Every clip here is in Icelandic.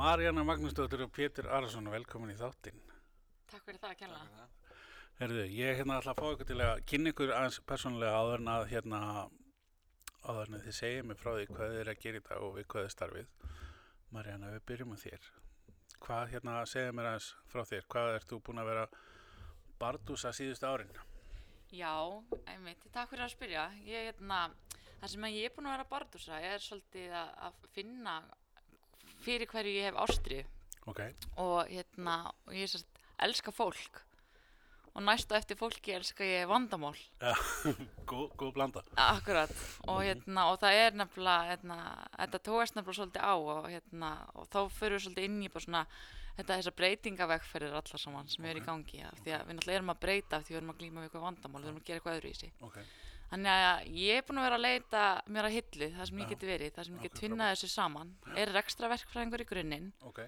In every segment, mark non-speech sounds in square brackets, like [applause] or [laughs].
Marjana Magnúsdóttir og Pétur Arason, velkomin í þáttinn. Takk fyrir það að kella. Herðu, ég er hérna alltaf að fá ykkur til að kynna ykkur aðeins persónulega áður en að hérna áður en að þið segja mig frá því hvað þið er að gera í dag og við hvað þið starfið. Marjana, við byrjum á þér. Hvað hérna, segja mér aðeins frá þér, hvað ert þú búin að vera bardúsa síðustu árin? Já, einmitt, takk fyrir að spyrja. Ég, hérna, það sem ég er búin að vera bardúsa er svolítið að, að finna fyrir hverju ég hef ástrið Ok, og hérna, og ég er sérst, elska fólk. Og næstu eftir fólki elska ég vandamál. [laughs] góð, góð blanda. Akkurat, og hérna, og það er nefnilega, hérna, þetta tóast nefnilega svolítið á og hérna, og þá fyrir við svolítið inn í bara svona, þetta þessar breytingavegferðir allar saman sem eru í gangi, af því að við náttúrulega erum að breyta af því við erum að glíma við eitthvað vandamál, við erum að gera eitthvað öðru í sig. Ok, Þannig að ég er búin að vera að leita mér að hillu, það sem ég geti verið, það sem ég Ok, get tvinnað þessu saman, er ekstra verkfræðingur í grunninn, ok,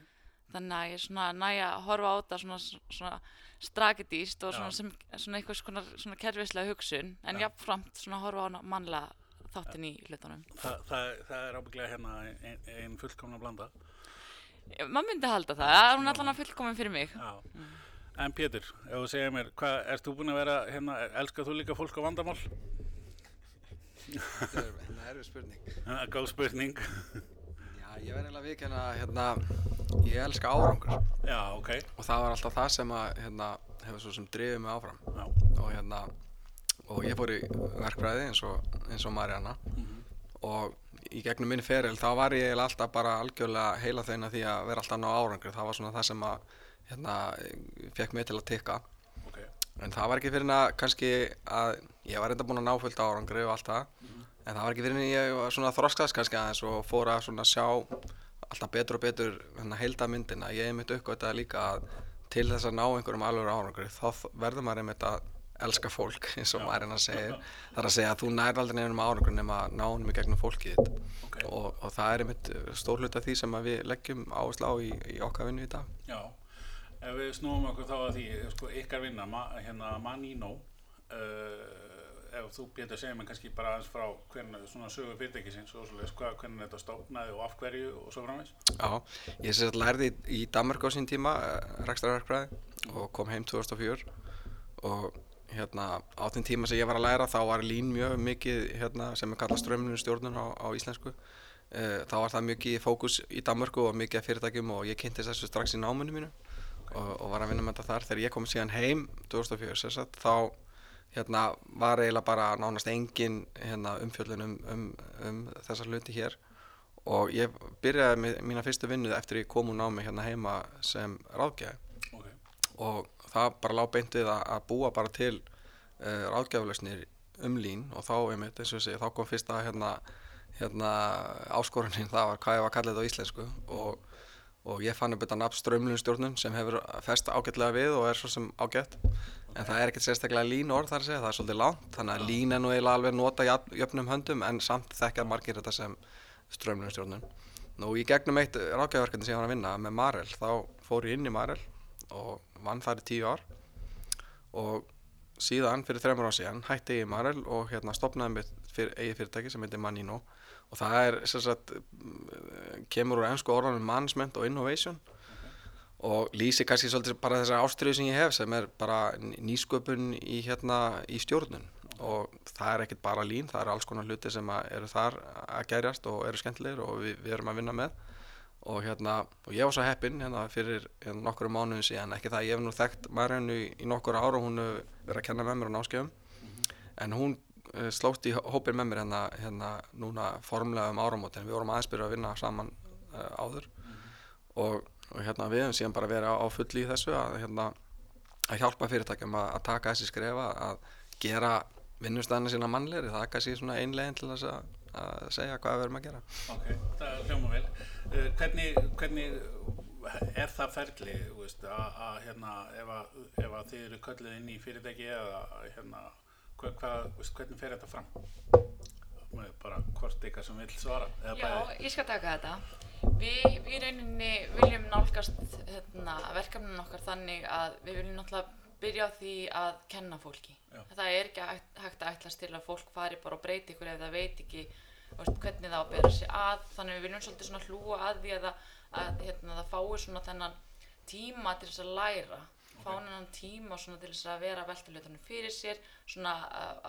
þannig að ég er svona næja að horfa á þetta svona, svona strategíst og svona, sem, svona svona, svona kerfislega hugsun, en Já. jafnframt svona horfa á mannlega þáttin í hlutunum. Þa, það, það er ábygglega hérna ein, ein fullkomna blanda. Maður myndi halda það, það er hún allan að fullkomin fyrir mig. Já. En Pétur, ef þú segja mér, hvað, ert þú búin að vera, hérna, elskar þú líka fólk á vandamál? Þetta er hérna erfið spurning. Er góð spurning. Já, ég verði eiginlega vikinn að hérna, ég elska árangur Já, ok. og það var alltaf það sem að hérna, hefur svo sem drifið mig áfram Já, og hérna og ég fór í verkfræði eins og, eins og Mariana og í gegnum minn feril þá var ég eiginlega alltaf bara algjörlega heila þeina því að vera alltaf ná árangur það var svona það sem að hérna, fekk mig til að tikka. En það var ekki fyrir að kannski að ég var enda búinn að ná fullt árangri og allt það. En það var ekki fyrir en ég var svona þroskast kannski aðeins og fór að svona sjá alltaf betur og betur hérna heilda myndina ég hef mitt uppgötað líka að til þess að ná einhverjum alveg árangri þá verður maður einmitt að elska fólk [laughs] eins og maður að segja það er að segja að þú nær aldrei nefnum árangur nema að ná honum í gegnum fólkið þitt. Ok. og, og það er einmitt stór hluti af því sem að við leggjum áherslu á í, í okkar vinnu í dag. Já, ef við snúum okkur þá að því, sko, ykkar vinna, ma, hérna Manino, uh, ef þú Pétur segir mér kannski bara aðeins frá hvernig svona sögu fyrirtækisins og svoleiðis, hvað, hvernig þetta stofnaði og af hverju og svo framvegs. Já, ég sér að lærði í, Danmark á sín tíma uh, rekstrarverkfræði og kom heim 2004 og hérna á þeim tíma sem ég var að læra þá var lín mjög mikið hérna, sem er kallað strömminu stjórnun á, á íslensku. Uh, þá var það mikið fókus í Danmarku og mikið fyrirtækjum og ég kynntist þessu strax í náminu mínu og, og var að vinna með þetta þar. Þegar ég kom síðan heim 2004 sem sagt, þá hérna var eiginlega bara nánast engin hérna, umfjöllun um, um, um þessar hluti hér. Og ég byrjaði með mína fyrstu vinnu eftir ég kom úr námi hérna heima sem ráðgjafi. Ok, og það bara lág beint við að, að búa bara til uh, ráðgjaflausnir um lín. Og þá, einmitt, eins og ég segi, þá kom fyrsta hérna, hérna áskorunin. Það var hvað ég var að kalla þetta á íslensku. Og, og ég fann upp þetta nafn strömlunstjórnun sem hefur fest ágætlega við og er svo sem ágætt. En það er ekkert sérstaklega lín orð þar að segja, það er svolítið langt þannig að lín er nú eiginlega alveg nota jöfnum höndum en samt þekkja margir þetta sem strömlunstjórnun Nú í gegnum eitt ráðgjafarverkefni sem ég var að vinna með Marel þá fór ég inn í Marel og vann þar í tíu ár. Og síðan fyrir þreymur á síðan hætti ég í Marel og hérna stopnaði mitt fyrir, eigið fyrirtæki sem heitir Manino og það er sagt mm, kemur úr ennsku orðanum management og innovation. Og lýsi kannski svolítið bara þessar ástriðu sem ég hef sem er bara ný- nýsköpun í hérna í stjórnun. Og það er ekkert bara lín, það eru alls konar hluti sem eru þar að gerjast og eru skemmtilegir og við, við erum að vinna með. Og hérna, og ég var svo heppinn hérna fyrir hérna, nokkru mánuðin síðan. Ekki það, ég hef nú þekkt Marjanu í, í nokkur ára og hún hefur verið að kenna með mér á náskefum en hún uh, slóst í hópin með mér hérna, hérna núna formlega um áramótin, við vorum aðeins byrjuð að vinna saman uh, áður. Og, og hérna við hefum síðan bara verið á, fulli í þessu að hérna að hjálpa fyrirtækjum að, að taka þessi skrefa að gera vinnustæðina sína mannlegri, það er kannski svona einlegin til þess að, að segja hvað við erum að gera. Ok, það hljóma vel. Uh, hvernig, hvernig er það ferli, að, hérna, ef ef að þið eru kölluð inn í fyrirtæki eða hérna, hvað, þú veist, hvernig fer þetta fram? Með bara hvort ykkar sem vill svara. Já, bæði. ég skal taka þetta. Við, í rauninni viljum nálgast hérna, verkefnin okkar þannig að við viljum náttúrulega byrja á því að kenna fólki. Já. Það er ekki hægt, að ætlast til að fólk fari bara og breyti ykkur ef það veit ekki veist, hvernig það á að bera sig að þannig við viljum svolítið hlúa að því að, að hérna, það fái svona þennan tíma til þess að læra fá hennan tíma svona til þess að vera veltilutunum fyrir sér svona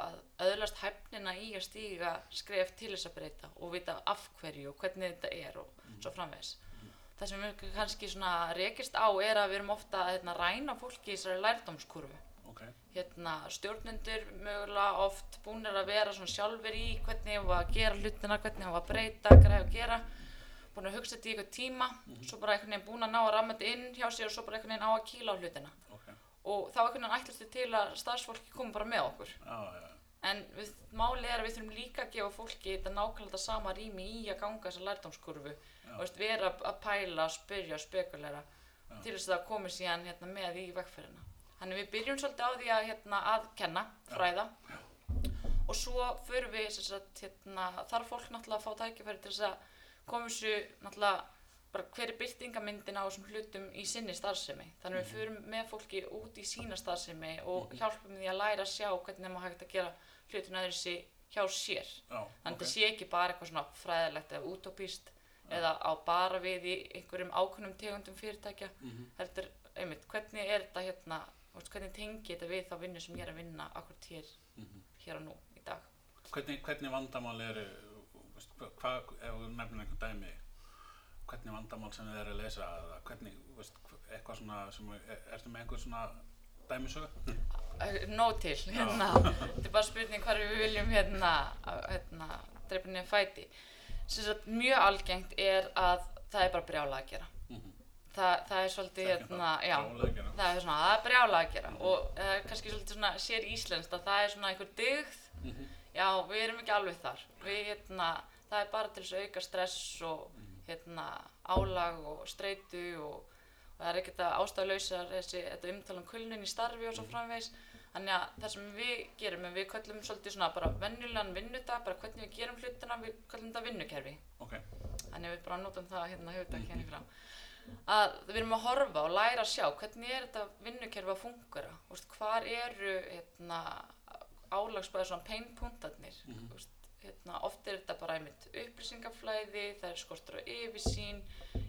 að, öðlast hæfnina í að stíga skref til þess að breyta og vita af hverju og hvernig þetta er og svo framvegis. Það sem við kannski svona rekist á er að við erum ofta að hérna, ræna fólki í þessari lærdómskurfu ok, hérna, stjórnendur mögulega oft búnir að vera svona sjálfur í hvernig hún var að gera hlutina, hvernig hún var að breyta, græða að gera búin að hugsa þetta í eitthvað tíma svo bara einhvern veginn búin að ná að ramma þetta inn hjá sér og svo bara einhvern veginn á að kýla á hlutina. Ok, og þá einhvern veginn ætlastu til að starfsfólki komi bara með okkur. Já, já, en við, málið er að við þurfum líka að gefa fólki þetta nákvæmlega sama rými í að ganga þessa lærdómskurfu og veist, vera að- pæla, spyrja, spekulera til þess að það komi síðan hérna, með í vegferðina. Þannig við byrjum svolítið á því að, hérna, að kenna, fræða. Og svo förum við sagt, hérna, þarf fólk náttúrulega að fá tækifæri til þess að koma þessu náttúrulega bara hver er byrtingamyndin á þessum hlutum í sinni starfsemi. Þannig við förum með fólki út í sína starfsemi og hjálpum því að læra að sjá hvernig maður hægt að gera hlutin öðru sig hjá sér. Já, þannig ok, það sé ekki bara eitthvað svona fræðilegt eða utopíst eða á bara við í einhverjum ákveðnum tegundum fyrirtækja. Mhm. heldur, einmitt, hvernig er þetta hérna, hvernig tengi þetta við þá vinnu sem ég er að vinna akkurat hér, Mhm. hér og nú í dag? Hvernig, hvernig vandamál eru hva- hvað, ef við nefnum einhvern dæmi hvernig vandamál sem þið eru að leysa eða hvernig, veist, eitthvað svona sem, er, ertu með einhver svona dæmisögu? Eh, nóg til, hérna. Þetta er bara spurning hvar við viljum hérna, hérna drepa niður fæti. Sagt mjög algengt er að það er bara brjála að gera. Mhm. Þa, það er svolítið hérna, já, það er svona, það er brjála að gera. Og það er kannski svolítið svona sér íslenskt að það er svona einhver dygð. Mhm. já, við erum ekki alveg þar. Við, hérna, það er bara til þess að auka stress og hérna, álag og streitu og, og það er ekkert að ástæðlausar þessi, þetta umtala um kulnun í starfi og svo framvegis. Þannig að það sem við gerum er við köllum svolítið svona bara venjulegan vinnudag bara hvernig við gerum hlutina, við köllum þetta vinnukerfi. Ok, þannig að við bara notum það hérna höfðtak hérna í fram. Að við erum að horfa og læra að sjá hvernig er þetta vinnukerfi að fungura hvar eru hérna, álagsbæði svona painpuntarnir mm hérna, oft er þetta bara einmitt upplýsingaflæði það er skortur á yfirsýn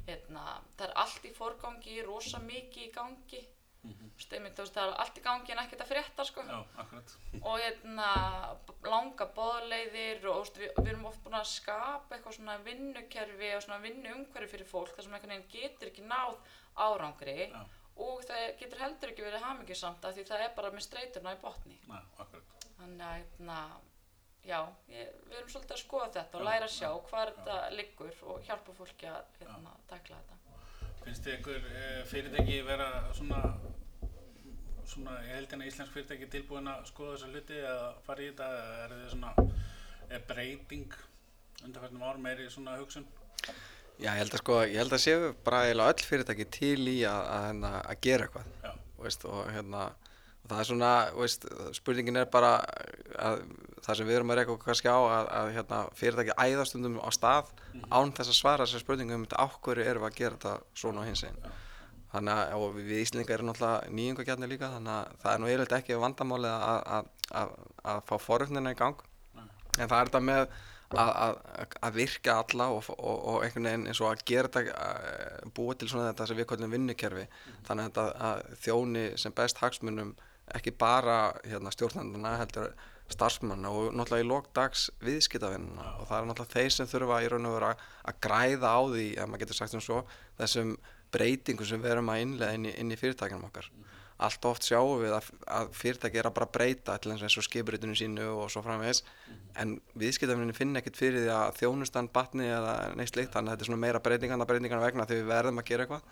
hérna, það er allt í forgangi rosa mikið í gangi. Mm einmitt, þú veist, það er allt í gangi en ekkert að frétta sko. Já, akkurat. Og hérna langa boðleiðir og veist, við, við erum oft búin að skapa eitthvað svona vinnukerfi og svona vinnuumhverfi fyrir fólk þar sem einhvern veginn getur ekki náð árangri Já. og það getur heldur ekki verið hamingjusamt af því það er bara með streyturna í botni. Já, akkurat. Þannig að hérna já, ég, við erum svolítið að skoða þetta og Já, læra að sjá já, hvar þetta liggur og hjálpa fólki að hérna, takla þetta. Finnst þið einhver e, fyrirtæki vera svona svona, ég held hérna íslensk fyrirtæki tilbúin að skoða þessa hluti eða fara í þetta eða er þið svona er breyting undanfærtum ár meiri svona hugsun? Já, ég held að sko, ég held að séu bara eiginlega öll fyrirtæki til í að, að, að, að gera eitthvað veist, og hérna og það er svona, veist, spurningin er bara að það sem við erum að reyka okkur kannski á að, að hérna, fyrirtæki æðastundum á stað án þess að svara þessar spurningum um þetta ákverju erum við að gera þetta svona og hins einn þannig að og við Íslingar erum náttúrulega nýjungagjarnir líka þannig að það er nú eiginlega ekki vandamálið að, að, að, að fá foröfnina í gang. En það er þetta með að, að, að virka alla og, og, og einhvern veginn eins og að gera þetta að búa til svona þetta sem við kallum vinnukerfi. Þannig að þetta að þjóni sem best hagsmunum ekki bara hérna, stjórnandana heldur starfsmanna og náttúrulega í lókdags viðskiptavinnuna. Og það er náttúrulega þeir sem þurfa í raun og vera að græða á því, ef maður getur sagt um svo þessum breytingum sem við erum að innlega inn í, inn í fyrirtækjum okkar. Allt oft sjáum við að, að fyrirtæki er að bara breyta til eins og skipritinu sínu og svo framvegis. En viðskiptafinninni finna ekkert fyrir því að þjónustan batni eða neitt slikt þannig að þetta er svona meira breytingarna breytingarna vegna því við verðum að gera eitthvað.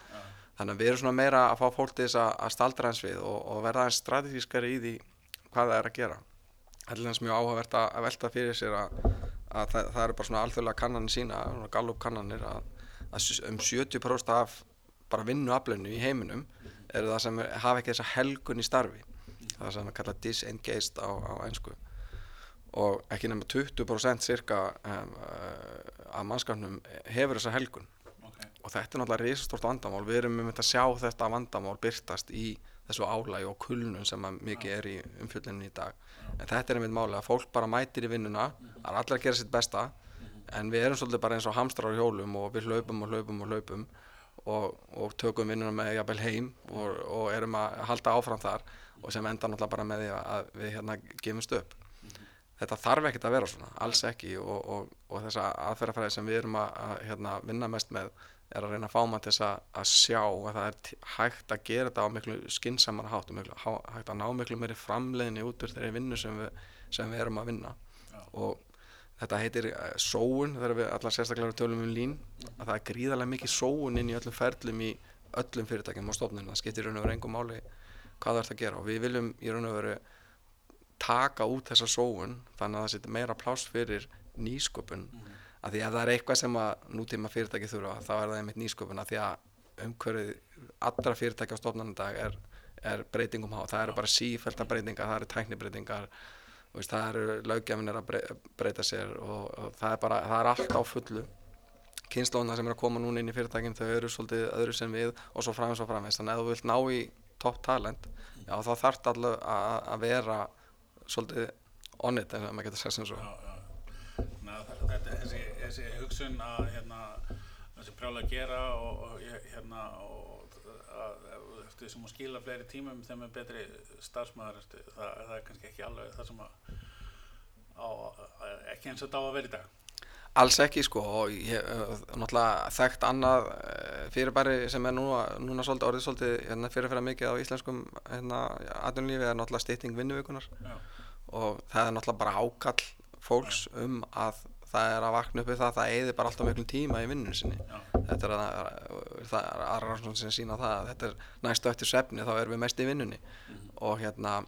Þannig að við erum svona meira að fá fólk til þess að, að staldra hans við og, og verða hans strategískari í því hvað það er að gera Til þess mjög áhugavert að, velta fyrir sér að, að það, það eru bara svona alþjóðlega kannanir sína, gallup kannanir að, að um 70% af bara vinnuaflinu í heiminum eru það sem er, hafa ekki þessa helgun í starfi. Það sem er kallað disengaged á, á einsku og ekki nema 20% cirka um, af mannskapnum hefur þessa helgun. Ok, og þetta er náttúrulega risastort vandamál. Við erum um að sjá þetta vandamál byrtast í þessu álægi og kulnun sem að mikið er í umfjöllinu í dag. En þetta er einmitt máli að fólk bara mætir í vinnuna það er allir að gera sitt besta en við erum svolítið bara eins og hamstrar á hjólum og við hlaupum og hlaupum og hlaupum og, og tökum vinnuna með jafnvel heim og, og erum að halda áfram þar og sem enda náttúrulega bara með því að við hérna gefumst upp. Þetta þarf ekkert að vera svona, alls ekki og, og, þessa aðferðafræði sem við erum að hérna, vinna mest með er að reyna að fá maður til þess að, að sjá að það er hægt að gera þetta á miklu skinsamara hátt og miklu, há, hægt að ná miklu meiri framleiðinni út úr þeirri vinnu sem við, sem við erum að vinna. Já. og þetta heitir uh, sóun þegar við allar sérstaklega tölum um lín að það er gríðarlega mikið sóun inn í öllum ferlum í öllum fyrirtækjum á stofnunum. Það skiptir í raun og veru engum máli hvað það ert að gera. Og við viljum í raun og veru taka út þessa sóun þannig að það setja meira pláss fyrir nýsköpun af því að það er eitthvað sem að nútíma fyrirtæki þurfa þá er það einmitt nýsköpun. Af því að umhverfið allra fyrirtæki á stofnanum dag er, er breytingum há það eru bara sífælta breytingar, það eru tæknibreytingar þú veist, það eru löggjafinir að brey- breyta sér og, og það er bara, það er allt á fullu. Kynnslóðuna sem er að koma núna inn í fyrirtækin þau eru svolítið öðru sem við og svo framins og framins þannig að þú vilt ná í topp talent já þá þarf það alveg að að vera svolítið on it ef maður getur sagt sem svo Já, já. Þessi, hugsun að hérna, þessi brjála að gera og, og hérna og að, eftir sem að skila fleiri tímum þeim er betri starfsmæður það, það er kannski ekki alveg það sem að, á, að ekki eins og þetta á að vera í dag. Alls ekki sko og ég hef náttúrulega þekkt annað eh, fyrirbæri sem er núna, núna svolítið, orðið svolítið hérna, fyrirfæra mikið á íslenskum hérna, atvinnulífi er náttúrulega stytting vinnuvíkunar Já, og það er náttúrulega bara ákall fólks um að það er að vakna upp við það að það eyði bara alltaf miklum tíma í vinnunum sinni. Já, þetta er að, það er aðra rannsókn sem sína það að þetta er næstu eftir svefni þá erum við mest í vinnunni. Og hérna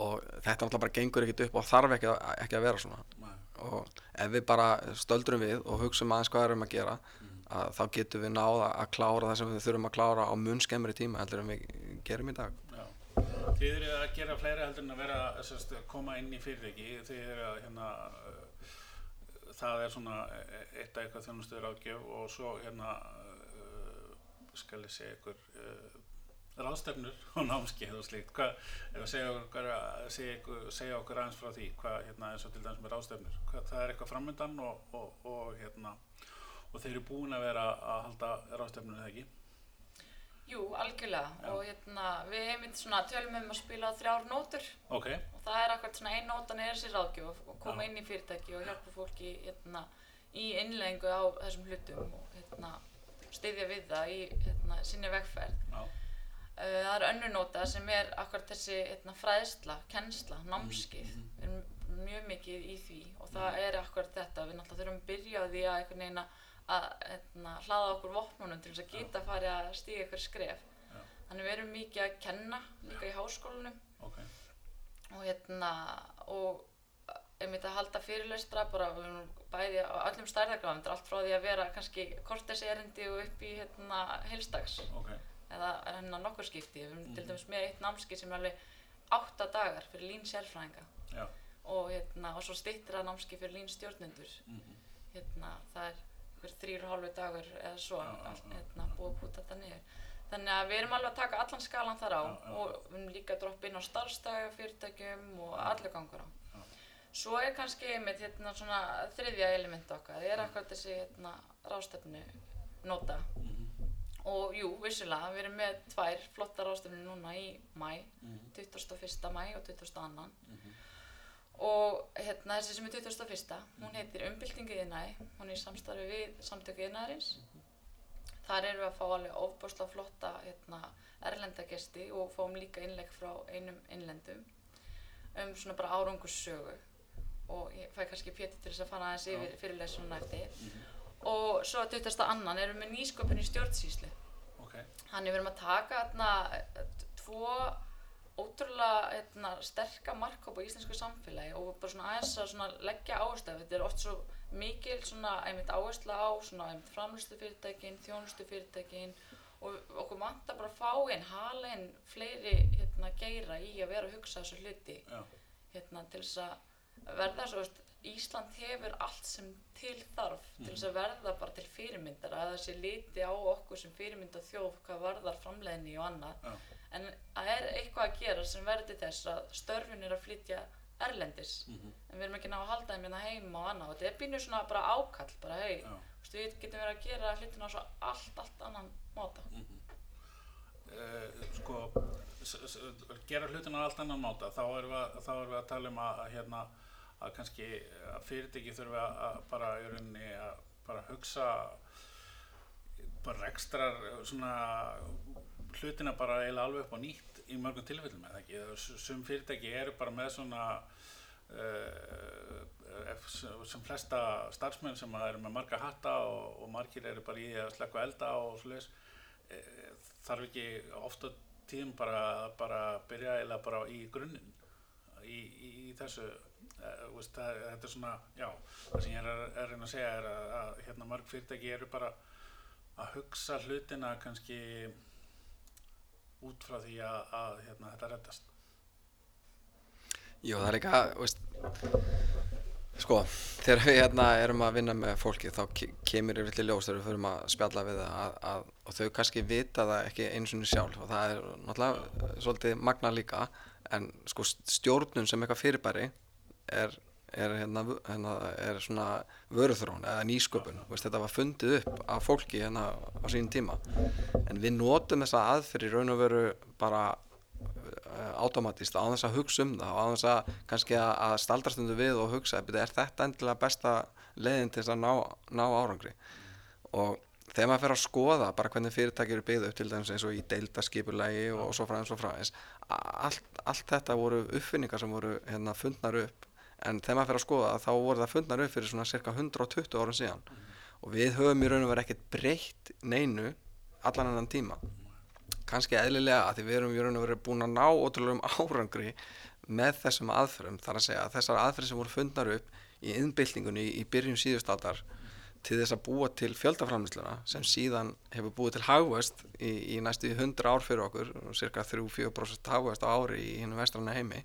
og þetta náttúrulega bara gengur ekkert upp og þarf ekki að, ekki að vera svona. Nei. og ef við bara stöldrum við og hugsum aðeins hvað erum að gera að þá getum við náða að klára það sem við þurfum að klára á mun skemmri tíma heldur en við gerum í dag. Já. Þið eru að gera fleiri heldur en að vera sérst, koma inn í fyrirtæki, þið eru að hérna það er svona eh, eitt af eitthvað þjónustuður ágjöf og svo hérna uh, skal ég segja ykkur uh, ráðstefnur og námskeið og slíkt. Hvað, ef að segja okkur, segja, ykkur, segja okkur aðeins frá því hvað hérna eins og til dæmis með ráðstefnur. Hvað, það er eitthvað framöndan og, og, og hérna og þeir eru búin að vera að halda ráðstefnur eða ekki Jú, algjörlega Já. og hérna, við einmitt svona tölum um að spila þrjár nótur ok, og það er akkurat svona ein nótan er þessi ráðgjöf og koma Já. inn í fyrirtæki og hjálpa fólki hérna, í innleggingu á þessum hlutum og hérna, styðja við það í hérna, sinni vegferð. já, Uh, það er önnur nóta sem er akkurat þessi hérna, fræðsla, kennsla, námskið. Við erum mjög mikið í því og það er akkurat þetta. Við náttúrulega þurfum að byrja á því að einhvern veginn að að, hérna, hlaða okkur vopnunum til þess að geta farið að stíga ykkur skref. Já. Þannig við erum mikið að kenna líka í háskólanum. Ok. Og hérna og einmitt að halda fyrirlestra bara bæði á öllum stærðargráðum þetta er allt frá því að vera kannski kortesi erindi og upp í hérna heilstags. Ok, eða hérna nokkur skipti. Við erum Mhm. til dæmis með eitt námski sem er alveg átta dagar fyrir lín sérfræðinga. Og hérna og svo styttra námski fyrir lín stjórnendur. Mhm, hérna það er hver þrýr og hálfu dagur eða svo já, hérna, búið að púta þetta niður. Þannig að við erum alveg að taka allan skalan þar á og við erum líka að droppa inn á starfstæga fyrirtækjum og allur gangur á. Já. svo er kannski einmitt hérna svona þriðja element okkar það er akkurat þessi hérna rástefnu nota. Mhm, og jú, vissulega, við erum með tvær flottar rástefnu núna í mæ mhm, 21. mæ og 22. mhm, og hérna þessi sem er 21. hún heitir Umbyltingu iðnaði. Hún er í samstarfi við samtöku iðnaðarins. Þar erum við að fá alveg ofbúrslega flotta hérna, erlenda gesti og fáum líka innlegg frá einum innlendum um svona bara árangurssögu. Og ég fæ kannski pétur til þess að fara aðeins yfir fyrirlesunum eftir. Og svo að 20. annan erum við með nýsköpun í stjórnsýslu. Ok, Þannig við erum að taka hérna, tvo ótrúlega hérna, sterka markhópa í íslensku samfélagi og bara svona aðeins að svona leggja áherslu á þetta. Er oft svo mikil svona einmitt áherslu á svona einmitt framlýslu fyrirtækin, þjónustu fyrirtækin og okkur vantar bara að fá inn, hala inn fleiri hérna, geira í að vera að hugsa þessu hluti já, hérna, til þess að verða svo, veist, Ísland hefur allt sem til þarf til þess að verða bara til fyrirmyndar að það sé liti á okkur sem fyrirmynda þjóð hvað varðar framleiðinni og annað. Já, en það er eitthvað að gera sem verður þess að störfin er að flytja erlendis Mhm. en við erum ekki ná að halda þeim hérna heima og annað og þetta er pínu svona bara ákall bara hei, Já. við getum verið að gera hlutina á svo allt, allt annan máta uh, sko s- s- gera hlutina á allt annan máta þá erum við, erum við að tala um að, að hérna að kannski að fyrirtæki þurfi að, bara í rauninni að bara hugsa bara rekstrar svona hlutina bara eiginlega alveg upp á nýtt í mörgum tilfellum eða ekki? S- sum fyrirtæki eru bara með svona uh, sem flesta starfsmenn sem að eru með marga hatta og, og margir eru bara í að slekka elda og svoleiðis eh, þarf ekki ofta tíðum bara bara byrja eiginlega bara í grunninn í, í, í þessu uh, veist, það, þetta er svona já, það sem ég að, er að reyna að segja er að, að hérna mörg fyrirtæki eru bara að hugsa hlutina kannski út frá því að, að hérna, þetta reddast. Jú, það er líka, veist, sko, þegar við hérna erum að vinna með fólki þá ke- kemur yfir til ljós þegar við förum að spjalla við það að, að, og þau kannski vita það ekki eins og sjálf og það er náttúrulega svolítið magna líka en sko stjórnun sem eitthvað fyrirbæri er, er, hérna, hérna, er svona vöruþrón eða nýsköpun, veist, þetta var fundið upp af fólki hérna á sínum tíma. En við notum þessa aðferð í raun og veru bara automatist á þess að hugsa um það á þess að kannski að, staldrastundu við og hugsa "Bíddu, er þetta endilega besta leiðin til þess að ná, ná árangri? Og þegar maður fer að skoða bara hvernig fyrirtæki eru byggð upp til dæmis eins og í deildaskipulagi og, svo fræðins og fræðins allt, allt þetta voru uppfinningar sem voru hérna, fundnar upp en þegar maður fer að skoða þá voru það fundnar upp fyrir svona cirka 120 árum síðan. Og við höfum í raun og verið ekkert breytt neinu allan annan tíma. Kannski eðlilega að því við erum í raun og verið búin að ná ótrúlegum árangri með þessum aðferðum. Þar að segja að þessar aðferðir sem voru fundnar upp í innbyltingunni í byrjun síðustaldar til þess að búa til fjöldaframlýsluna sem síðan hefur búið til hagvöst í, í næstu 100 ár fyrir okkur cirka 3-4% hagvöst á ári í hinnum vestranna heimi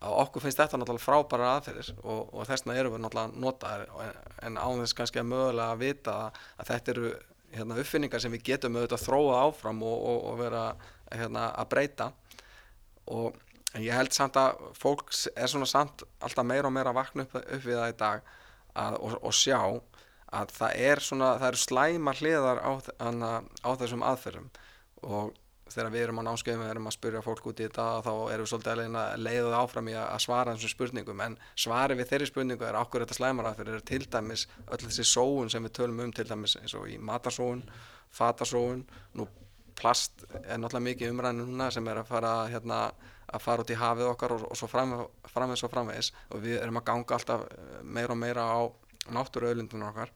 okkur finnst þetta náttúrulega frábæra aðferðir og, og þessna erum við náttúrulega notaðir en án þess kannski að mögulega að vita að þetta eru hérna, uppfinningar sem við getum auðvitað að þróa áfram og, og, og vera hérna, að breyta. Og ég held samt að fólk er svona samt alltaf meira og meira að vakna upp, upp við það í dag að, og, sjá að það er svona, það eru slæma hliðar á, á þessum aðferðum. Og þegar við erum á námskeiðum við erum að spyrja fólk út í þetta þá erum við svolítið að leiða það áfram í að svara þessum spurningum. En svari við þeirri spurningu er okkur þetta slæmar aðferð er til dæmis öll þessi sóun sem við tölum um til dæmis eins og í matarsóun, fatasóun nú plast er náttúrulega mikið umræðinu núna sem er að fara hérna, að fara út í hafið okkar og, og svo fram, framvegs og framvegs og við erum að ganga alltaf meira og meira á náttúruauðlindunum okkar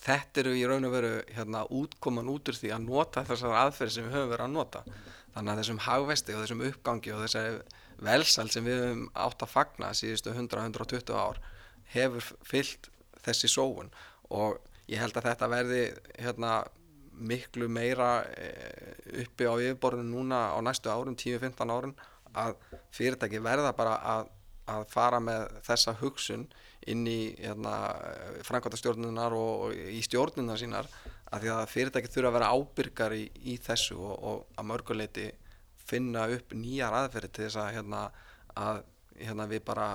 þetta eru í raun og veru hérna, útkoman út úr því að nota þessar aðferði sem við höfum verið að nota. Þannig að þessum hagvesti og þessum uppgangi og þessari velsæl sem við höfum átt að fagna síðustu 100-120 ár hefur fyllt þessi sóun. Og ég held að þetta verði hérna, miklu meira uppi á yfirborðinu núna á næstu árum, 10-15 árum að fyrirtæki verða bara að, að fara með þessa hugsun inn í hérna, framkvæmtastjórnunar og, og í stjórnunar sínar að því að fyrirtæki þurfa að vera ábyrgar í, í þessu og, og að mörguleiti finna upp nýjar aðferði til þess að, hérna, að hérna, við bara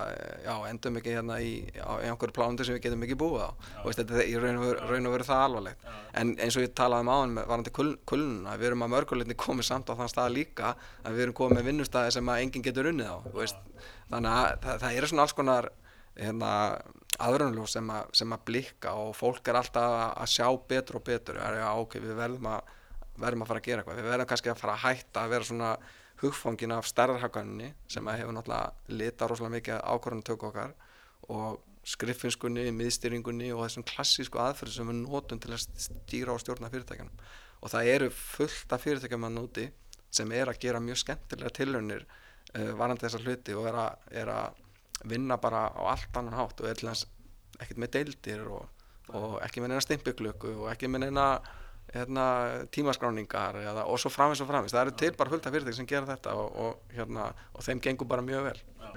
já, endum ekki hérna í, á, í einhverju plánundu sem við getum ekki búið á. Og veist, þetta er í raun og veru, og veru það alvarlegt. En eins og ég talaði um áðan varandi kulnuna, við erum að mörguleiti komið samt á þann stað líka að við erum komið með vinnustæði sem enginn getur unnið á þannig að það, það eru svona alls konar hérna, aðrunljóð sem, sem að blikka og fólk er alltaf að sjá betur og betur. Er, já, ok, við verðum að, verðum að fara að gera eitthvað. Við verðum kannski að fara að hætta að vera svona hugfangin af stærðarhagganinni sem hefur náttúrulega lita rosalega mikið ákvarðantöku okkar og skriffinskunni, miðstýringunni og þessum klassísku aðferð sem við notum til að stýra og stjórna fyrirtækjanum og það eru fullt af fyrirtækjum að núti sem er að gera mjög skemmtilega tilhörnir uh, varandi þessar hluti og er að, er að vinna bara á allt annan hátt og þess ekkert með deildir og, og ekki með neina stimpiklöku og ekki með neina hérna, tímaskráningar eða, og svo framins og framins, það eru til bara fullt af fyrirtæki sem gera þetta og, og, hérna, og þeim gengur bara mjög vel. Já.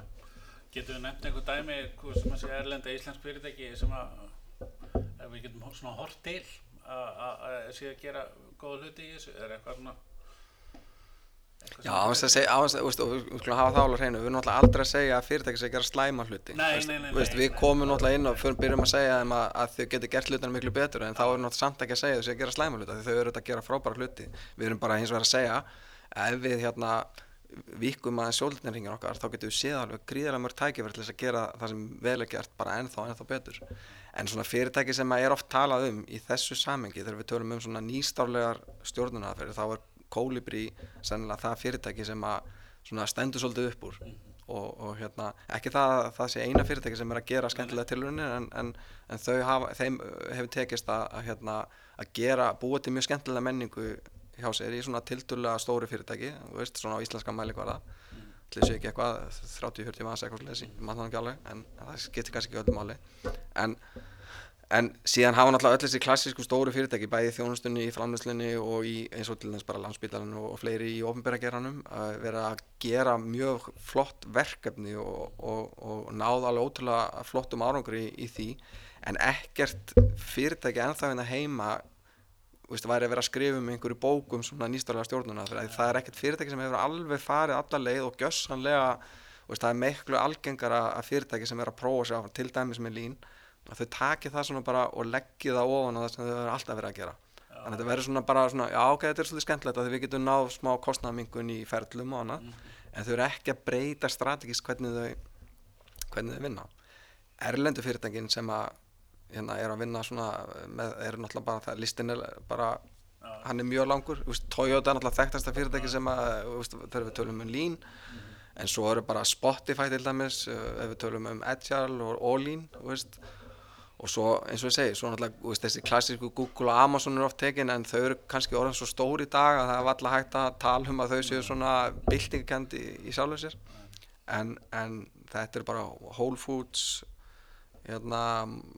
Getum við nefnt einhver dæmi sem að segja erlenda íslensk fyrirtæki sem að við getum svona hort til að sé að gera góða hluti í þessu? Er eitthvað svona Eitthvað Já, sem- áherslu að segja, áherslu, veist, og við við skulum hafa það alveg á hreinu, við erum náttúrulega aldrei að segja að fyrirtæki sé að gera slæma hluti. Nei, Veist, nei, nei, veist, við komum náttúrulega inn og fyrir, byrjum að segja þeim að, að þau geti gert hlutina miklu betur en þá erum náttúrulega samt ekki að segja þau sé að gera slæma hluti, þau eru þetta að gera frábæra hluti. Við erum bara hins vegar að segja að ef við hérna vikum aðeins sjóldinarringin okkar þá getum við séð alveg gríðarlega mörg tækifæri til þess að gera það sem vel er gert bara ennþá, ennþá betur. En svona fyrirtæki sem að er oft talað um í þessu samengi þegar við tölum um svona nýstárlegar stjórnunarferði þá er Kolibri sennilega það fyrirtæki sem að stendur svolítið upp úr. Og, og hérna, ekki það að það sé eina fyrirtæki sem er að gera skemmtilega tilrunir en, en, en þau hafa, þeim hefur tekist að, að, hérna, að gera, búa til mjög skemmtilega menningu hjá sér í svona tildulega stóri fyrirtæki, veist, svona á íslenska mælikvarða. Til þessu ekki eitthvað 30-40 manns eitthvað mann það ekki alveg en það skiptir kannski ekki öllu máli. En, en síðan hafa náttúrulega öll þessi klassísku stóru fyrirtæki bæði í þjónustunni, í framleyslunni og í eins og til þess bara landsbítalinn og, og fleiri í ofnbæra geranum að vera að gera mjög flott verkefni og, og, og náða alveg ótrúlega flottum árangri í, í því. En ekkert fyrirtæki ennþá hérna heima veist, væri að vera að skrifa um einhverju bókum svona nýstarlega stjórnuna. Það er ekkert fyrirtæki sem hefur alveg farið alla leið og gjössanlega veist, það er miklu algengara fyrirtæki sem er að prófa sér áfram til dæmis með lín að þau taki það svona bara og leggji það ofan á það sem þau hefur alltaf verið að gera. Þannig að þetta verður svona bara svona já ok, þetta er svolítið skemmtilegt að við getum náð smá kostnamingun í ferlum og annað en þau eru ekki að breyta strategist hvernig þau hvernig þau vinna. Erlendu fyrirtækin sem að hérna, er að vinna svona með, er náttúrulega bara það, listin er bara hann er mjög langur, veist, Toyota er náttúrulega þekktasta fyrirtæki sem að, þegar við tölum um Lean. En svo eru bara Spotify til dæmis, uh, ef við tölum um Agile og All-in, þú veist og svo eins og ég segi, svo náttúrulega veist, þessi klassísku Google og Amazon eru oft tekin en þau eru kannski orðin svo stór í dag að það er alltaf hægt að tala um að þau séu svona byltingkendi í, í sjálfu sér. En, en þetta er bara Whole Foods hérna,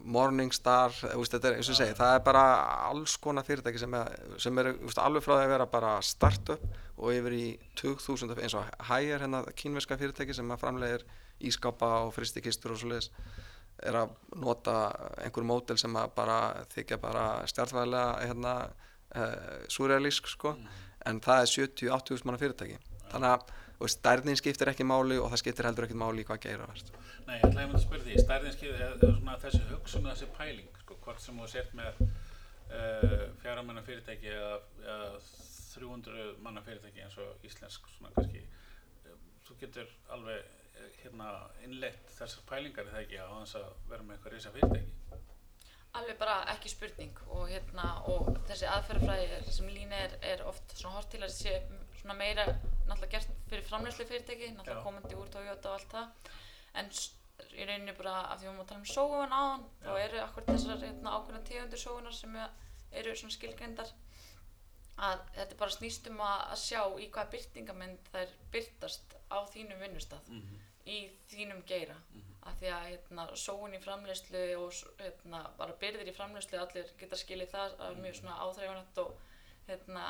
Morningstar veist, þetta er, eins og ég segi, það er bara alls konar fyrirtæki sem, er, sem eru alveg frá því að vera bara startup og yfir í 2000 eins og Haier, hérna, kínverska fyrirtæki sem framlegir ískapa og fristikistur og svoleiðis er að nota einhver mótel sem að bara þykja bara stjartvæðilega hérna, uh, surrealísk sko, en það er 70-80 manna fyrirtæki. Þannig að veist, stærðin skiptir ekki máli og það skiptir heldur ekkert máli í hvað geira veist. Nei, ég ætlaði að spyrja því, stærðin skiptir þessi hugsun og þessi pæling, sko, hvort sem þú sért með uh, fjara manna fyrirtæki eða, eða 300 manna fyrirtæki eins og íslensk svona kannski, uh, þú getur alveg hérna innleitt þessar pælingar það ekki á þess að vera með eitthvað risa fyrirtæki. Alveg bara ekki spurning og, hérna, og þessi aðferðafræði sem lína er, er oft svona hort til að sé svona meira náttúrulega gert fyrir framleyslu fyrirtæki, náttúrulega komandi úr Toyota og allt það. En í rauninni bara af því við máum að tala um sóun áðan þá eru akkur þessar hérna, ákveðna tegundir sóunar sem er- eru svona skilgreyndar að þetta bara snýst um að, að sjá í hvaða byrtingamenn þær byrtast á þínum vinnustaf Mm í þínum geira. Af því að hérna, sóun í framleiðslu og hérna, bara byrðir í framleiðslu allir geta skilið það að mjög svona áþreifanett og hérna,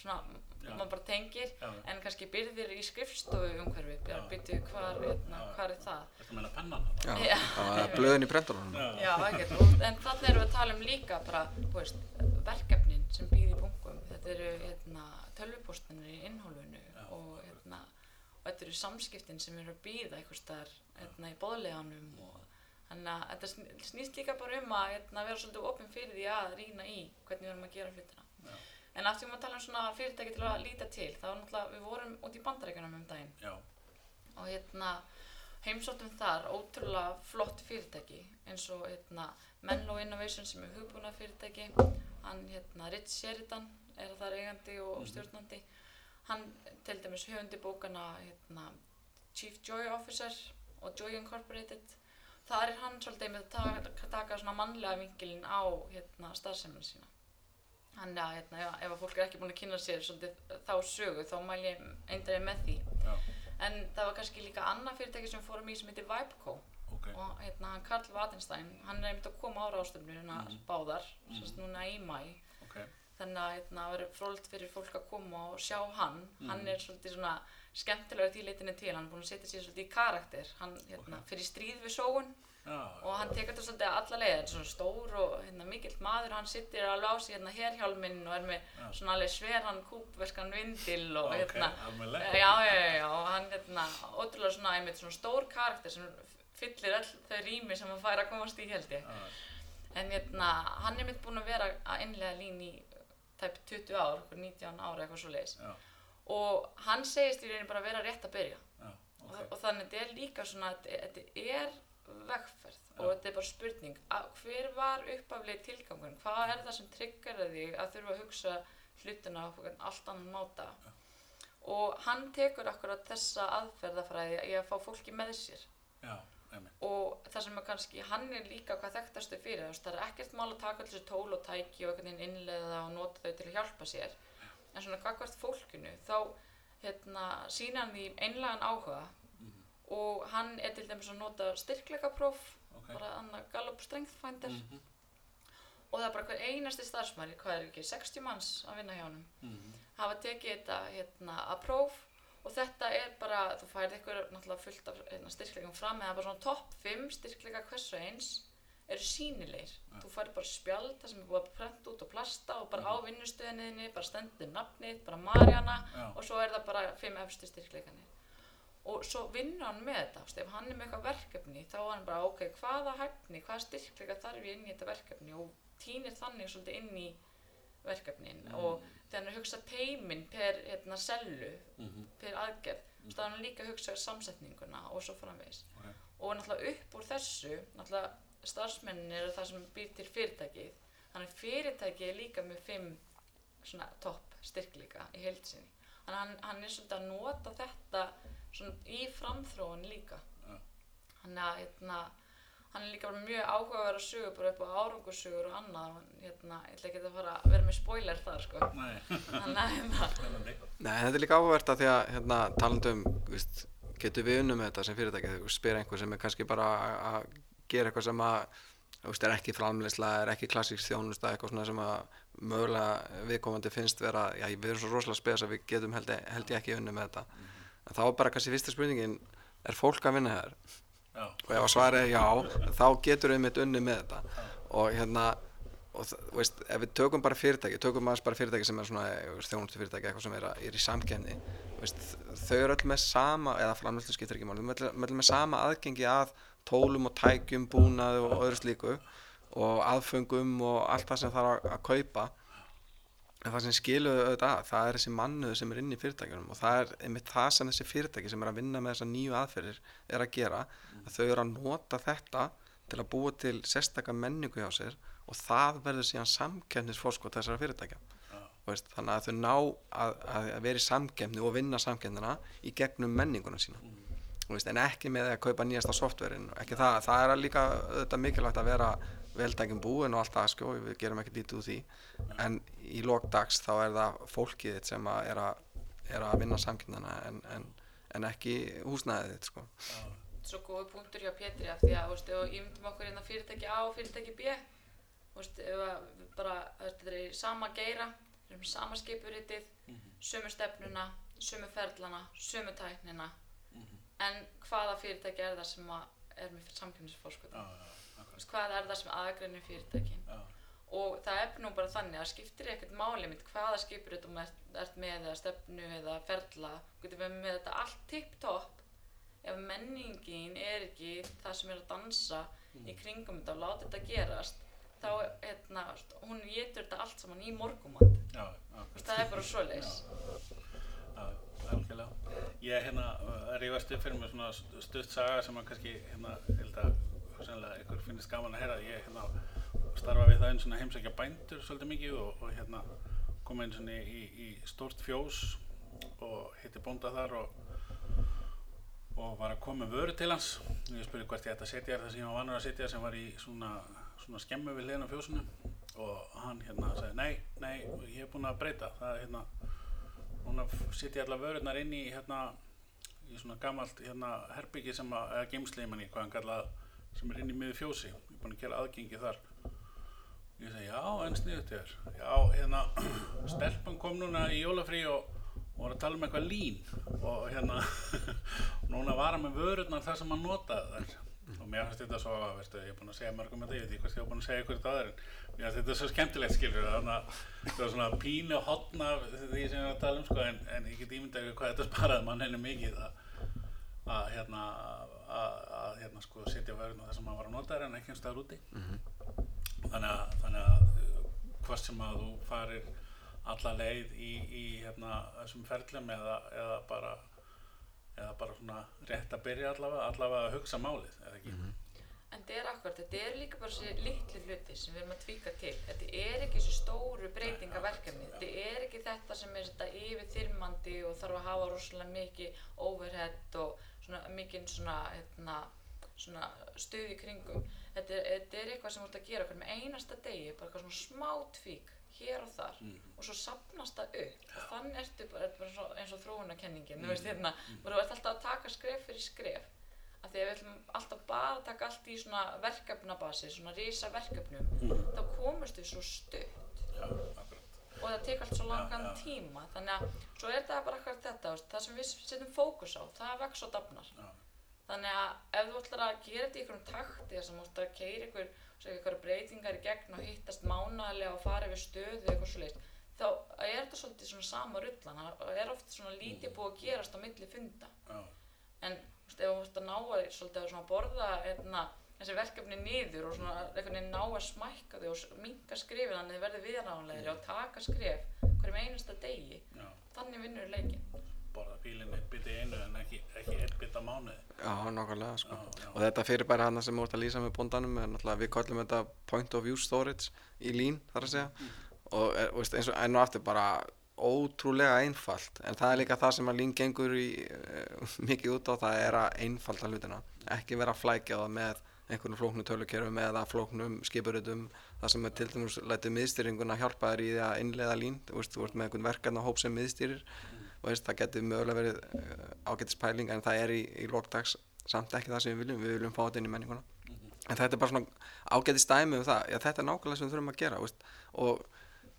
svona, Já. maður bara tengir Já. en kannski byrðir í skrifstofu umhverfi Já. bara byrju hvar, hérna, hvar er það? Þetta meina pennan það er blöðin í prentunum Já, ekkert, og, en þannig erum við að tala um líka bara, veist, verkefnin sem býð í bunkum, þetta eru hérna, tölvupóstinir í og þetta eru samskiptin sem eru að býða einhvers staðar hérna, í boðleganum og þannig að þetta sn- snýst líka bara um að hérna, vera svolítið opinn fyrir því að rýna í hvernig við erum að gera hlutina. Já. En aftur við að tala um svona fyrirtæki til að líta til, þá er náttúrulega, við vorum út í bandarækjunum um daginn. Já, og hérna heimsóttum þar ótrúlega flott fyrirtæki eins og hérna Menlo Innovation sem er hugbúna fyrirtæki hann hérna Rich Sheridan er þar eigandi og stjórnandi hann til dæmis höfundi bókana hérna, Chief Joy Officer og Joy Incorporated þar er hann svolítið með að taka, taka svona mannlega vinkilinn á hérna starfseminu sína Þannig að hérna, já, ef að fólk er ekki búin að kynna sér svolítið þá sögu þá mæl ég eindræði með því já, En það var kannski líka annað fyrirtæki sem fórum í sem heitir Vibeco ok. og hérna hann Karl Vadenstein, hann er einmitt að koma á ráðstöfnuna Mhm. báðar, mm. sérst núna í mæ ok. Þannig að hérna, það verður frólt fyrir fólk að koma og sjá hann. Hann Mhm. er svolítið svona skemmtilegur því leitinu til. Hann er búin að setja sér svolítið í karakter. Hann hérna, Ok. fyrir stríð við sóun Já, og hann tekur þetta svolítið alla leið, þetta er svona stór og hérna, mikill maður, hann sittir alveg á sig hérna herhjálminn og er með Já. svona alveg sveran kúpveskan vindil og Ok, hérna, já, já, já, og hann hérna, ótrúlega svona, einmitt svona stór karakter sem fyllir öll þau rými sem hann fær að komast í held ég. já, En hérna, hann er mitt búinn að vera að innlega lín í tæp 20 ár, okkur 19 ára eitthvað svo leiðis. já, Og hann segist í rauninni bara að vera rétt að byrja. já, Og, ok. og þannig þetta er líka svona, þetta þetta er vegferð og Já. þetta er bara spurning, að, hver var uppaflið tilgangun? Hvað er það sem tryggar þig að þurfa að hugsa hlutina á allt annan máta? Og hann tekur akkurat þessa aðferðafræði í að fá fólki með sér Já. Og það sem er kannski, hann er líka hvað þekktastu fyrir, veist, það er ekkert mál að taka þessu tól og tæki og einhvern veginn innleiða og nota þau til að hjálpa sér. En svona gagvart fólkinu þá hérna, sína hann því einlegan áhuga Mhm. og hann er til dæmis að nota styrkleikapróf Ok. bara annar Gallup Strength Finder. Mhm, og það er bara hver einasti starfsmæri, hvað er ekki, 60 manns að vinna hjá honum. Mhm, hafa tekið þetta hérna, að próf og þetta er bara, þú færið ykkur náttúrulega fullt af hérna, styrkleikum fram eða bara svona topp 5 styrkleika hversu eins eru sínilegir þú færið bara spjald það sem er búið að prenta út og plasta og bara á vinnustöðinniðinni bara stendur nafnið, bara Marjana Já. og svo er það bara 5 efstu styrkleikanir og svo vinnur hann með þetta veist, ef hann er með eitthvað verkefni þá er hann bara ok, hvaða hæfni, hvaða styrkleika þarf ég inn í þetta verkefni? Og týnir þannig svolítið inn í verkefnin Mm. og þegar hann er að hugsa teiminn per hérna, sellu, mhm, per aðgerð mm. þá er hann líka að hugsa samsetninguna og svo framvegis. Ok. og náttúrulega upp úr þessu náttúrulega starfsmennin eru það sem býr til fyrirtækið. Þannig fyrirtækið er líka með fimm svona topp styrkleika í heilsinni þannig hann, hann er svolítið að nota þetta svona í framþróun líka. Þannig að hérna, hann er líka bara mjög áhugaverð að sögur bara upp á árangursugur og annað. Hérna, ég ætla ekki að fara að vera með spoiler þar sko. Nei, hérna, þetta er líka áhugavert að því að hérna, talandum, víst, getur við unnum með þetta sem fyrirtæki, þegar þú spyr einhver sem er kannski bara að- gera eitthvað sem að veist, er ekki framleysla, er ekki klassísk þjónusta, eitthvað svona sem að mögulega viðkomandi finnst vera, já, við erum svo rosalega spes að við getum held, ég- held ég ekki unnum með þetta. En þá er bara kannski fyrsta spurningin, er fólk að vinna hér? Já, og ef að svarið er já þá getur við mitt unni með þetta. Og hérna og það, veist, ef við tökum bara fyrirtæki tökum aðeins bara fyrirtæki sem er svona þjónustu fyrirtæki eitthvað sem er, að, er í samkenni veist, þau eru öll með sama eða framlýslu skiptir ekki máli, þau eru öll með sama aðgengi að tólum og tækjum búnaði og öðru slíku og aðföngum og allt það sem þarf að, að kaupa en það sem skilur auðvitað að það er þessi mannuð sem er inn í fyrirtækjunum og það er einmitt það sem þessi fyrirtæki sem er að vinna með þessar nýju aðferðir er að gera að þau eru að nota þetta til að búa til sérstaka menningu hjá sér og það verður síðan samkeppnisforskot þessara fyrirtækja. Þú veist, þannig að þau ná að, að vera í samkeppni og vinna samkeppnina í gegnum menninguna sína. Þú veist, en ekki með að kaupa nýjasta softverin ekki það, það er líka auðvitað mikilvægt að vera veldækjum búin og allt það sko, við gerum ekki dítið úr því. En í lokdags þá er það fólkið þitt sem að er, að, er að vinna samkeppnina en, en, en ekki húsnæðið þitt sko. já, svo góði punktur hjá Pétri af því að, þú veist, ef við ímyndum okkur hérna fyrirtæki A og fyrirtæki B þú veist, bara, þetta er í sama geira sama skipuritið sömu stefnuna, sömu ferlana sömu tæknina. Mhm, en hvaða fyrirtæki er það sem að er með samkjöfnisforskot akkurat, hvað er það sem aðgreinir fyrirtækin? Já, og það er nú bara þannig að skiptir ekkert máli mitt hvaða skipurit þú ert, ert með eða stefnu eða ferla. Getur verið með þetta allt tipp-topp ef menningin er ekki það sem er að dansa í kringum þetta og láta þetta gerast þá, hérna, hún getur þetta allt saman í akkurat. það er bara svoleiðis. Já, algjörlega. Ég hérna uh, rífast upp fyrir mig svona st- stutt saga sem að kannski hérna, held að hugsanlega ykkur finnist gaman að heyra. Ég hérna starfa við það einn svona heimsækja bændur svolítið mikið og, og hérna kom einn svona í, í stórt fjós og hitti bónda þar og og var að koma með vöru til hans. Og ég spurði hvert ég ætti að setja þér það sem ég var vanur að setja sem var í svona, svona skemmu við hliðina á fjósinu. Og hann hérna sagði nei, nei, ég er búinn að breyta. Það er hérna núna setja ég allar vörurnar inn í hérna í svona gamalt hérna herbyggi sem að, eða geimsleimanni, hvað hann kallað sem er inn í miður fjósi, ég er búinn að gera aðgengi þar. Ég segi, já, en sniðut þér já, hérna [clears throat] stelpan kom núna í jólafrí og, og var að tala um eitthvað lín. Og hérna [laughs] núna var hann með vörurnar þar sem hann notaði þær. Og mér finnst þetta svo, veistu, ég er búin að segja mörgum þetta, ég veit ekki hvort ég er búin að segja ykkur þetta en mér finnst þetta svo skemmtilegt, skilur, þannig að það er svona pínu hotna því sem ég er að tala um, sko, en, en ég get ímyndað ykkur hvað þetta sparaði mann henni mikið að, að hérna, að, hérna, sko, setja verðin á það sem maður var að nota þér en ekki staðar úti. Þannig að, þannig að uh, hvort sem að þú farir alla leið í, í hérna, þessum ferlum eða, eða bara eða bara svona rétt að byrja allavega, allavega að hugsa málið, eða ekki? En þetta er akkurat, þetta er líka bara þessi litli hluti sem við erum að tvíka til. Þetta er ekki þessi stóru breytingaverkefni. Þetta er ekki þetta sem er þetta yfirþyrmandi og þarf að hafa rosalega mikið overhead og svona mikið svona, hérna, svona stuð í kringum. Þetta er, þetta er eitthvað sem þú ert að gera okkur með einasta degi, bara eitthvað svona smá tvík hér og þar og svo sapnast það upp. Og þannig ertu bara, er bara eins og þróunarkenningin, þú veist hérna, bara þú ert alltaf að taka skref fyrir skref. Að því að við ætlum alltaf bara að taka allt í svona verkefnabasi, svona risa verkefnum, þá komast við svo stutt. Já. Og það tekur allt svo langan Já, já. tíma. Þannig að svo er það bara akkurat þetta, það sem við setjum fókus á, það vex og dafnar. Já, þannig að ef þú ætlar að gera þetta í einhverjum takti þess að þú ætlar að keira segja ykkur breytingar í gegn og hittast mánaðarlega og fara yfir stöðu eitthvað svo þá er þetta svolítið svona sama rullan. Það er oft svona lítið búið að gerast á milli funda. En ef þú veist að ná að svolítið borða hérna, þessi verkefni niður og svona einhvern veginn ná að smækka þau og minka skrifin þannig að þið verði viðránlegri og taka skrif hverjum einasta degi já. þannig vinnur leikin Borða bílinn eitt bit í einu en ekki, ekki eitt bit á mánuði. Já, nákvæmlega sko. Já. Og þetta fyrirbæri hana sem ert að lýsa með bóndanum er náttúrulega, við kallum þetta point of view storage í lín, þar að segja. Og er, veist, eins og enn og aftur bara ótrúlega einfalt. En það er líka það sem að lín gengur í uh, [laughs] mikið út á, það er að einfalda hlutina. Ekki vera að flækja það með einhvern flóknu tölukerum eða flóknum skipuritum það sem er til dæmis lætið miðstýringuna hjálpa þér í því að innleiða lín þú veist, þú ert með einhvern verkefna hóp sem miðstýrir og veist, það getur mögulega verið uh, ágætis pæling en það er í, í lókdags samt ekki það sem við viljum, við viljum fá þetta inn í menninguna. En þetta er bara svona ágætis dæmi um það, já þetta er nákvæmlega sem við þurfum að gera veist, og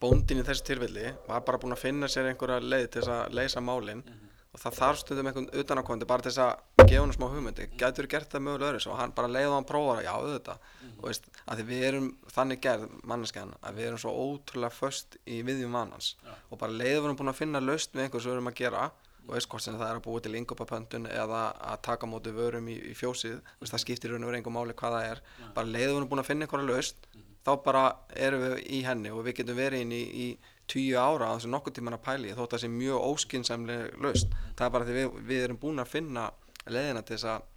bóndin í þessu tilfelli var bara búinn að finna sér einhverja leið til þess að leysa málin og það þarf stundum einhvern utanakondi bara til þess að gefa hann smá hugmyndi getur gert það mögulega öðru og hann bara leiði hann prófara, já auðvitað. Og veist, að því við erum þannig gerð manneskjan að við erum svo ótrúlega föst í viðjum vannans Já. og bara leiði við erum búin að finna laust með einhver sem við erum að gera og veist hvort sem það er að búa til yngopapöntun eða að taka á móti vörum í, í fjósið veist, það skiptir raun og verið einhver máli hvað það er. Bara leiði við erum búin að finna einhverja laust þá bara erum við í henni og við getum verið inn í, í tíu ára á þessu nokkuð tíman að pæli þótt að það sé mjög óskinsamlega laust það er bara því við, við erum búin að finna leiðina til þess að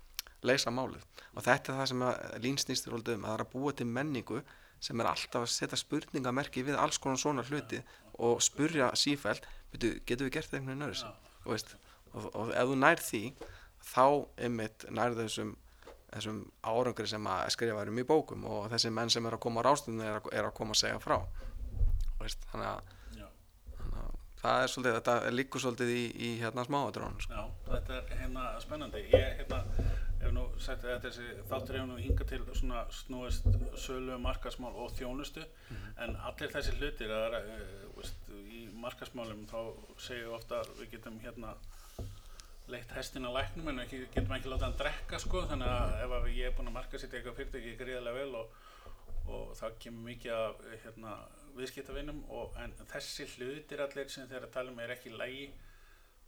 leysa málið. Og þetta er það sem að lín snýstir um að það er að búa til menningu sem er alltaf að setja spurningamerki við alls konar svona hluti og spurja sífælt, veitu, getum við gert það einhvern veginn öðru og, veist, og, og ef þú nær því þá einmitt nær þessum þessum árangri sem að skrifa um í bókum og þessi menn sem er að koma á rástunni er, er að koma að segja frá. Veist, að, Já, þannig að það er svolítið, þetta er líku svolítið í, í hérna smáadrón sko. já, þetta er hérna spennandi. Ég hérna, hef nú sagt að þessi þáttur hefur nú hingað til svona snúist sölu, markasmál og þjónustu en allir þessi hlutir að er, uh, veist, í markasmálum þá segjum við ofta að við getum hérna leitt hestin að læknum en ekki, getum ekki láta hann drekka sko þannig að ef að ég er búinn að markasetja eitthvað fyrirtæki gríðarlega vel og, og það kemur mikið af hérna, viðskiptavinnum en þessi hlutir allir sem þeir að tala um er ekki lægi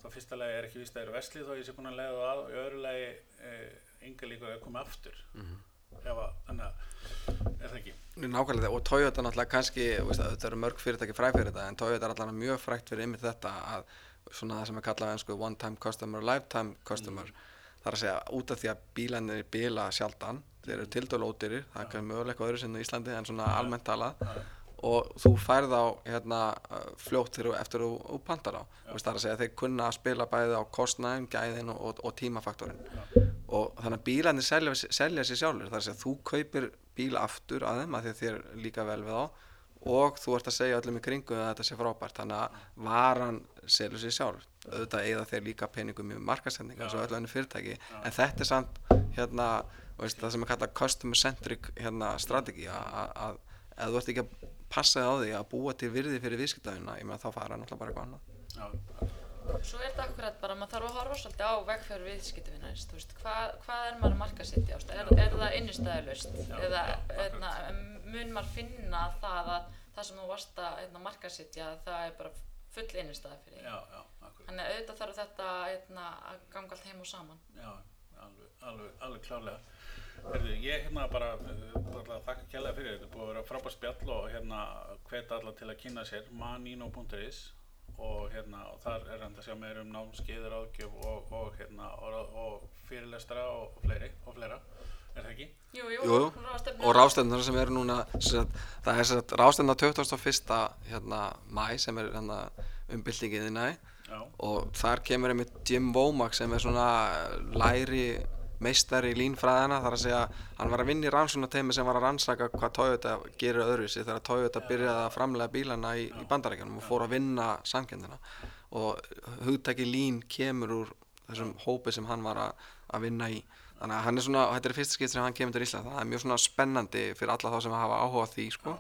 þá fyrsta lagi er ekki vist að það eru veslið þó ég sé búinn að leiða það að og í öðru lagi eh, enga líka að koma aftur. Ef að þannig að er það ekki? Nákvæmlega og Toyota náttúrulega kannski þetta eru mörg fyrirtæki fræg fyrir þetta en Toyota er allavega mjög frægt fyrir einmitt þetta að svona það sem er kallað einsku one time customer lifetime customer. Það er að segja út af því að bílanir bila sjaldan, þeir eru tildóla ódýrir það er kannski möguleika öðru sinni í Íslandi en svona almennt talað og þú færð á hérna, fljótt þegar eftir þú, pantar á. Það er að segja þeir kunna að spila bæði á kostnæðin, gæðin og, og, og tímafaktorinn. Og þannig að bílarnir selja, selja sér sjálfur það er að segja þú kaupir bíla aftur að þeim að þér líka vel við á og þú ert að segja öllum í kringu að þetta sé frábært. Þannig að varan selur sér sjálf. Auðvitað eða þeir líka peningum í markasendinga eins og öllu önnu fyrirtæki. En þetta er samt hérna, veist, það sem er kallað customer centric hérna, strategi að, að ef þú ert ekki að passa þig á því að búa til virði fyrir viðskiptafina, ég meina þá fara náttúrulega bara eitthvað annað Já, Svo er þetta akkurat bara, maður þarf að horfa svolítið á þú veist, hvað, hvað er maður að marka sitt ást? Er, er það innistæðalust? Já, Eða já, eðna, mun maður finna það að það sem þú varst að eðna, marka sitt, já, það er bara full innistæða fyrir. Þannig að auðvitað þarf þetta eðna, að ganga allt heim og saman. Já, alveg, alveg, alveg klárlega. Herðu, ég hérna bara, uh, bara þakka kjærlega fyrir, þetta er búið að vera frábært spjall og hérna hveta alla til að kynna sér manino.is og hérna og þar er hann að sjá meir um námskeiður áðgjöf og, og hérna og, og fyrirlestra og, fleiri og fleira, er það ekki? Jú, jú, Jú, og rástefnur sem eru núna sem sagt, það er sem rástefna 21. Hérna, mæ sem er hérna, umbyltingið í næ Já, og þar kemur einmitt Jim Womack sem er svona læri meistari í línfræðina þar að segja hann var að vinna í rannsóknarteimi sem var að rannsaka hvað Toyota gerir öðruvísi þegar Toyota byrjaði að framlega bílana í, í bandarækjanum og fór að vinna samkendina og hugtaki lín kemur úr þessum hópi sem hann var að, að vinna í. Þannig að hann er svona, þetta er fyrsta skipt sem hann kemur til Ísland það er mjög svona spennandi fyrir alla þá sem hafa áhuga því sko.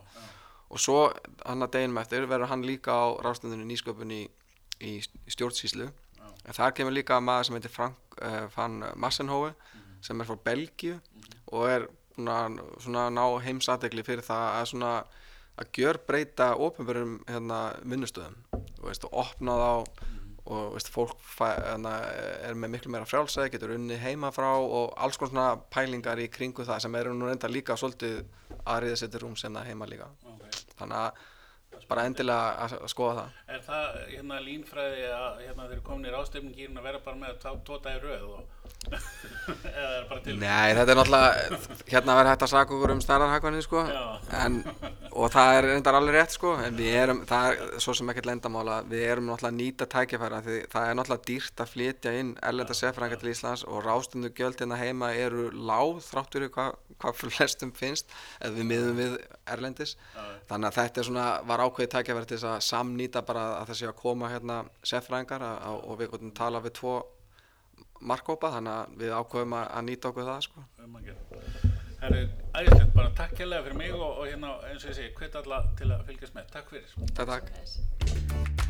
og svo hann að deginum eftir verður hann líka á rástundinu nýsköpun í, í stjórnsýslu en þar kemur líka maður sem heitir Frank uh, van Massenhove sem er frá Belgíu og er svona, svona ná heimsategli fyrir það að svona að gjör breyta ofinbjörnum hérna, vinnustöðum og veist, og opna þá og veist, fólk fæ, hérna, er með miklu meira frjálsæði, getur unni heima frá og alls konar svona pælingar í kringu það sem eru nú reynda líka svolítið aðriðið settir rúm sem það heima líka ok. þannig að bara endilega að, að skoða það. Er það hérna línfræði að hérna þeir eru komin í ráðstefningírin að vera bara með tó- tóta í röð og eða er bara til? Nei, þetta er náttúrulega, hérna verður hægt að saka okkur um stærðarhækvanir sko. En, og það er reyndar alveg rétt sko. En við erum, það er svo sem ekkert lendamála við erum náttúrulega að nýta tækifæra því það er náttúrulega dýrt að flytja inn erlenda sérfræðingar til Íslands og rástundu gjöld hérna heima eru lág þrátt fyrir hvað hva flestum finnst eða við miðum við erlendis. Þannig að þetta er svona, var ákveðið tækifæri til að samnýta bara að það sé að koma hérna að- og við gotum tala við tvo markkópa þannig að við ákveðum að, að nýta okkur það sko. um að gera. Herru, æðislegt, bara takk hérlega fyrir mig og, og hérna eins og ég segi, hvet alla til að fylgjast með. Takk fyrir. Takk, takk.